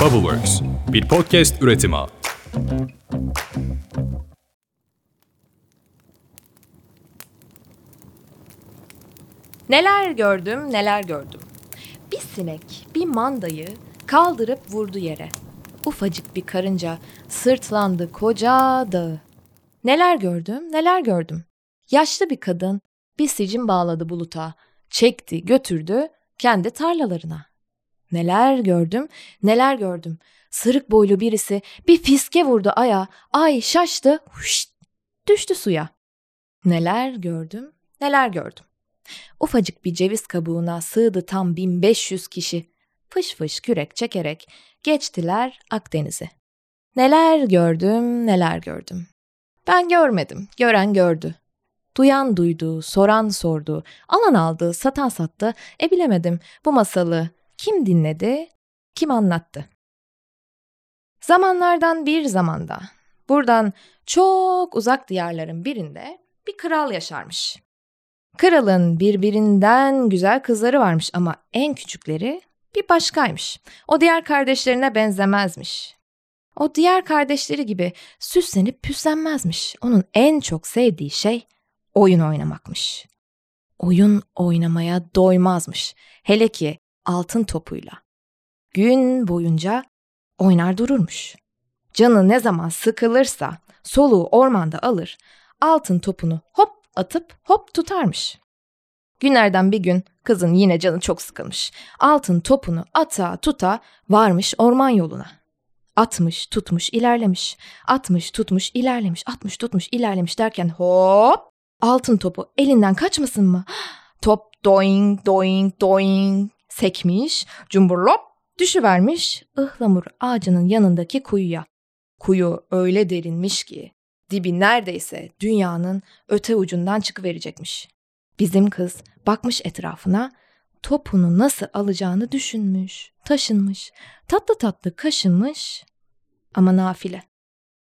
Bubbleworks, bir podcast üretimi. Neler gördüm, neler gördüm. Bir sinek bir mandayı kaldırıp vurdu yere. Ufacık bir karınca sırtlandı koca dağı. Neler gördüm, neler gördüm. Yaşlı bir kadın bir sicim bağladı buluta, çekti, götürdü kendi tarlalarına. Neler gördüm, neler gördüm. Sırık boylu birisi bir fiske vurdu aya, ay şaştı, huşt, düştü suya. Neler gördüm, neler gördüm. Ufacık bir ceviz kabuğuna sığdı tam 1500 kişi. Fış fış kürek çekerek geçtiler Akdeniz'i. Neler gördüm, neler gördüm. Ben görmedim, gören gördü. Duyan duydu, soran sordu, alan aldı, satan sattı. E bilemedim bu masalı kim dinledi, kim anlattı. Zamanlardan bir zamanda, buradan çok uzak diyarların birinde bir kral yaşarmış. Kralın birbirinden güzel kızları varmış ama en küçükleri bir başkaymış. O diğer kardeşlerine benzemezmiş. O diğer kardeşleri gibi süslenip püslenmezmiş. Onun en çok sevdiği şey oyun oynamakmış. Oyun oynamaya doymazmış. Hele ki altın topuyla. Gün boyunca oynar dururmuş. Canı ne zaman sıkılırsa soluğu ormanda alır, altın topunu hop atıp hop tutarmış. Günlerden bir gün kızın yine canı çok sıkılmış. Altın topunu ata tuta varmış orman yoluna. Atmış, tutmuş, ilerlemiş. Atmış, tutmuş, ilerlemiş. Atmış, tutmuş, ilerlemiş derken hop altın topu elinden kaçmasın mı? Top doing, doing, doing sekmiş, cumburlop düşüvermiş ıhlamur ağacının yanındaki kuyuya. Kuyu öyle derinmiş ki dibi neredeyse dünyanın öte ucundan çıkıverecekmiş. Bizim kız bakmış etrafına, topunu nasıl alacağını düşünmüş, taşınmış, tatlı tatlı kaşınmış ama nafile.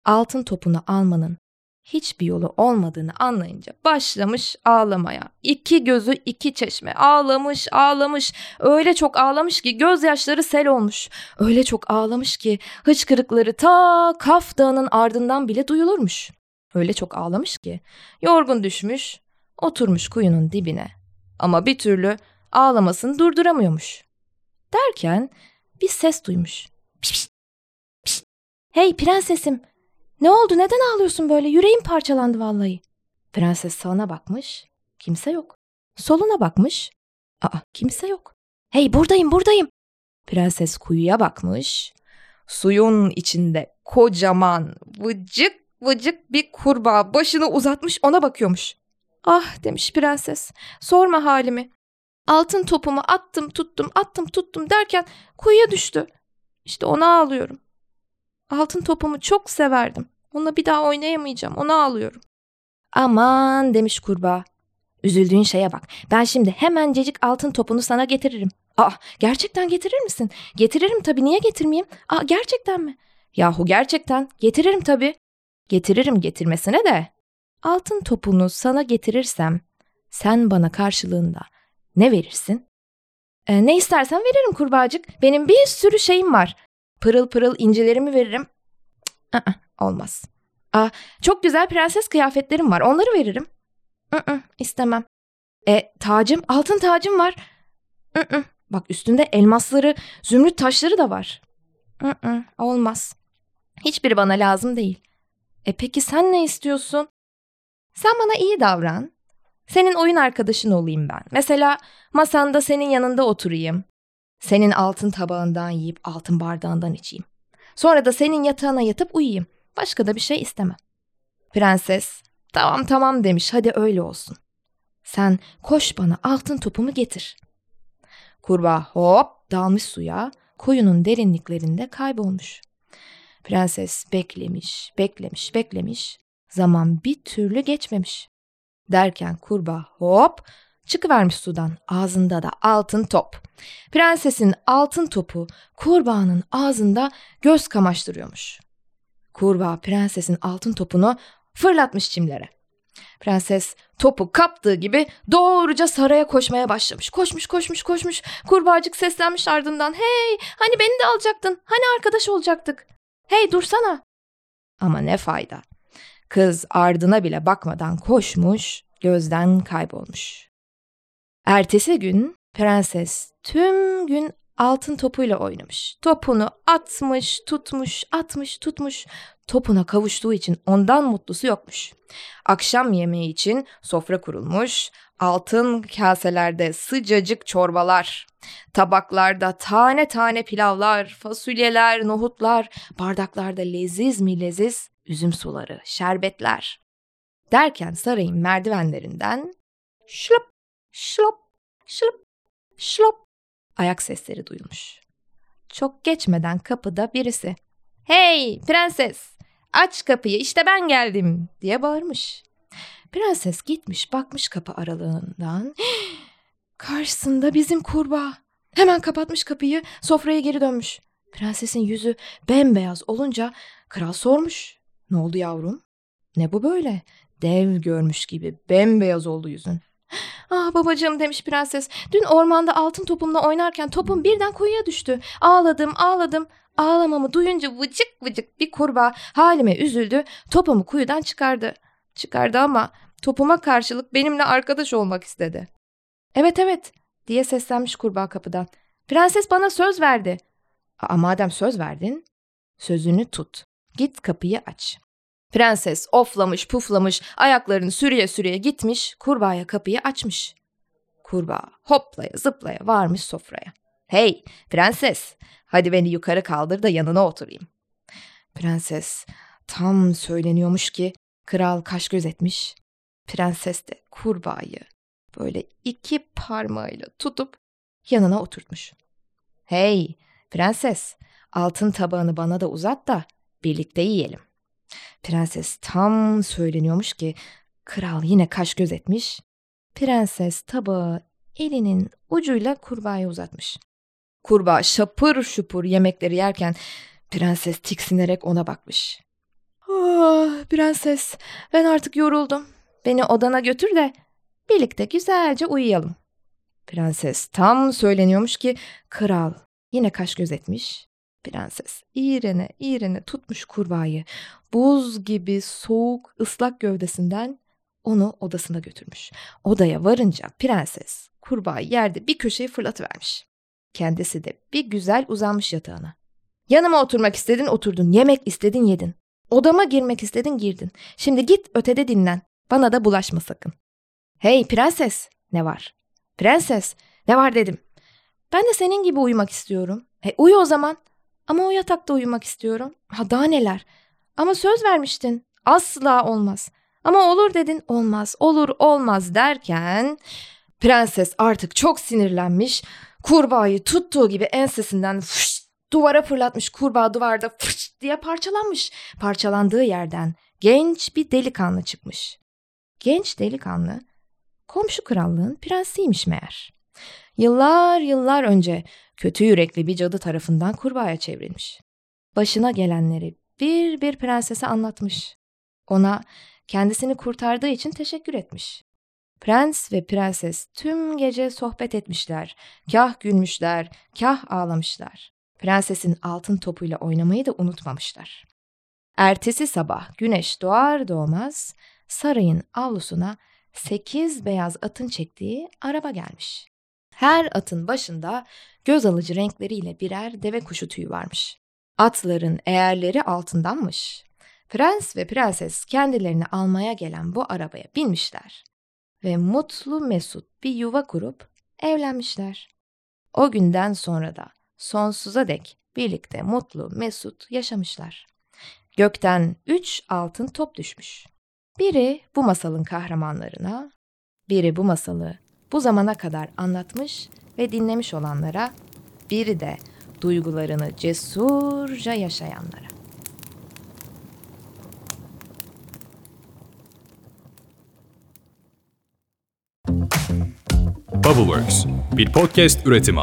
Altın topunu almanın hiçbir yolu olmadığını anlayınca başlamış ağlamaya. İki gözü iki çeşme ağlamış ağlamış öyle çok ağlamış ki gözyaşları sel olmuş. Öyle çok ağlamış ki hıçkırıkları ta Kaf Dağı'nın ardından bile duyulurmuş. Öyle çok ağlamış ki yorgun düşmüş oturmuş kuyunun dibine ama bir türlü ağlamasını durduramıyormuş. Derken bir ses duymuş. Pişt, pişt. Hey prensesim ne oldu neden ağlıyorsun böyle yüreğim parçalandı vallahi. Prenses sağına bakmış kimse yok. Soluna bakmış aa kimse yok. Hey buradayım buradayım. Prenses kuyuya bakmış. Suyun içinde kocaman vıcık vıcık bir kurbağa başını uzatmış ona bakıyormuş. Ah demiş prenses sorma halimi. Altın topumu attım tuttum attım tuttum derken kuyuya düştü. İşte ona ağlıyorum. Altın topumu çok severdim. Onunla bir daha oynayamayacağım. Ona ağlıyorum. Aman demiş kurbağa. Üzüldüğün şeye bak. Ben şimdi hemencecik altın topunu sana getiririm. Aa gerçekten getirir misin? Getiririm tabii niye getirmeyeyim? Aa gerçekten mi? Yahu gerçekten getiririm tabii. Getiririm getirmesine de. Altın topunu sana getirirsem sen bana karşılığında ne verirsin? E, ne istersen veririm kurbağacık. Benim bir sürü şeyim var. Pırıl pırıl incilerimi veririm. Cık, olmaz. Aa, çok güzel prenses kıyafetlerim var. Onları veririm. I-ı, istemem. E, tacım, altın tacım var. I-ı, bak üstünde elmasları, zümrüt taşları da var. I-ı, olmaz. Hiçbiri bana lazım değil. E peki sen ne istiyorsun? Sen bana iyi davran. Senin oyun arkadaşın olayım ben. Mesela masanda senin yanında oturayım. Senin altın tabağından yiyip altın bardağından içeyim. Sonra da senin yatağına yatıp uyuyayım. Başka da bir şey istemem. Prenses, tamam tamam demiş hadi öyle olsun. Sen koş bana altın topumu getir. Kurbağa hop dalmış suya, koyunun derinliklerinde kaybolmuş. Prenses beklemiş, beklemiş, beklemiş. Zaman bir türlü geçmemiş. Derken kurbağa hop çıkıvermiş sudan. Ağzında da altın top. Prensesin altın topu kurbağanın ağzında göz kamaştırıyormuş. Kurbağa prensesin altın topunu fırlatmış çimlere. Prenses topu kaptığı gibi doğruca saraya koşmaya başlamış. Koşmuş koşmuş koşmuş. Kurbağacık seslenmiş ardından. Hey hani beni de alacaktın. Hani arkadaş olacaktık. Hey dursana. Ama ne fayda. Kız ardına bile bakmadan koşmuş, gözden kaybolmuş. Ertesi gün prenses tüm gün altın topuyla oynamış. Topunu atmış, tutmuş, atmış, tutmuş. Topuna kavuştuğu için ondan mutlusu yokmuş. Akşam yemeği için sofra kurulmuş. Altın kaselerde sıcacık çorbalar, tabaklarda tane tane pilavlar, fasulyeler, nohutlar, bardaklarda leziz mi leziz üzüm suları, şerbetler. Derken sarayın merdivenlerinden şlop, şlop, şlop, şlop ayak sesleri duyulmuş. Çok geçmeden kapıda birisi ''Hey prenses aç kapıyı işte ben geldim'' diye bağırmış. Prenses gitmiş bakmış kapı aralığından. Karşısında bizim kurbağa. Hemen kapatmış kapıyı sofraya geri dönmüş. Prensesin yüzü bembeyaz olunca kral sormuş. Ne oldu yavrum? Ne bu böyle? Dev görmüş gibi bembeyaz oldu yüzün. Ah babacığım demiş prenses. Dün ormanda altın topumla oynarken topum birden kuyuya düştü. Ağladım ağladım. Ağlamamı duyunca vıcık vıcık bir kurbağa halime üzüldü. Topumu kuyudan çıkardı. Çıkardı ama topuma karşılık benimle arkadaş olmak istedi. Evet evet diye seslenmiş kurbağa kapıdan. Prenses bana söz verdi. Aa, madem söz verdin sözünü tut. Git kapıyı aç. Prenses oflamış puflamış ayaklarını sürüye sürüye gitmiş kurbağaya kapıyı açmış. Kurbağa hoplaya zıplaya varmış sofraya. Hey prenses hadi beni yukarı kaldır da yanına oturayım. Prenses tam söyleniyormuş ki kral kaş göz etmiş. Prenses de kurbağayı böyle iki parmağıyla tutup yanına oturtmuş. Hey prenses altın tabağını bana da uzat da birlikte yiyelim. Prenses tam söyleniyormuş ki kral yine kaş göz etmiş. Prenses tabağı elinin ucuyla kurbağaya uzatmış. Kurbağa şapır şupur yemekleri yerken prenses tiksinerek ona bakmış. Ah prenses ben artık yoruldum. Beni odana götür de birlikte güzelce uyuyalım. Prenses tam söyleniyormuş ki kral yine kaş göz etmiş. Prenses iğrene iğrene tutmuş kurbağayı buz gibi soğuk ıslak gövdesinden onu odasına götürmüş. Odaya varınca prenses kurbağayı yerde bir köşeye fırlatıvermiş. Kendisi de bir güzel uzanmış yatağına. Yanıma oturmak istedin oturdun, yemek istedin yedin. Odama girmek istedin girdin. Şimdi git ötede dinlen. Bana da bulaşma sakın. Hey prenses, ne var? Prenses, ne var dedim. Ben de senin gibi uyumak istiyorum. E uyu o zaman. Ama o yatakta uyumak istiyorum. Ha daha neler. Ama söz vermiştin. Asla olmaz. Ama olur dedin. Olmaz, olur, olmaz derken prenses artık çok sinirlenmiş. Kurbağayı tuttuğu gibi ensesinden fış, duvara fırlatmış. Kurbağa duvarda fış diye parçalanmış. Parçalandığı yerden genç bir delikanlı çıkmış. Genç delikanlı komşu krallığın prensiymiş meğer. Yıllar yıllar önce kötü yürekli bir cadı tarafından kurbağaya çevrilmiş. Başına gelenleri bir bir prensese anlatmış. Ona kendisini kurtardığı için teşekkür etmiş. Prens ve prenses tüm gece sohbet etmişler. Kah gülmüşler, kah ağlamışlar. Prensesin altın topuyla oynamayı da unutmamışlar. Ertesi sabah güneş doğar doğmaz sarayın avlusuna sekiz beyaz atın çektiği araba gelmiş. Her atın başında göz alıcı renkleriyle birer deve kuşu tüyü varmış. Atların eğerleri altındanmış. Prens ve prenses kendilerini almaya gelen bu arabaya binmişler ve mutlu mesut bir yuva kurup evlenmişler. O günden sonra da sonsuza dek birlikte mutlu mesut yaşamışlar. Gökten üç altın top düşmüş. Biri bu masalın kahramanlarına, biri bu masalı bu zamana kadar anlatmış ve dinlemiş olanlara, biri de duygularını cesurca yaşayanlara. Bubbleworks bir podcast üretimi.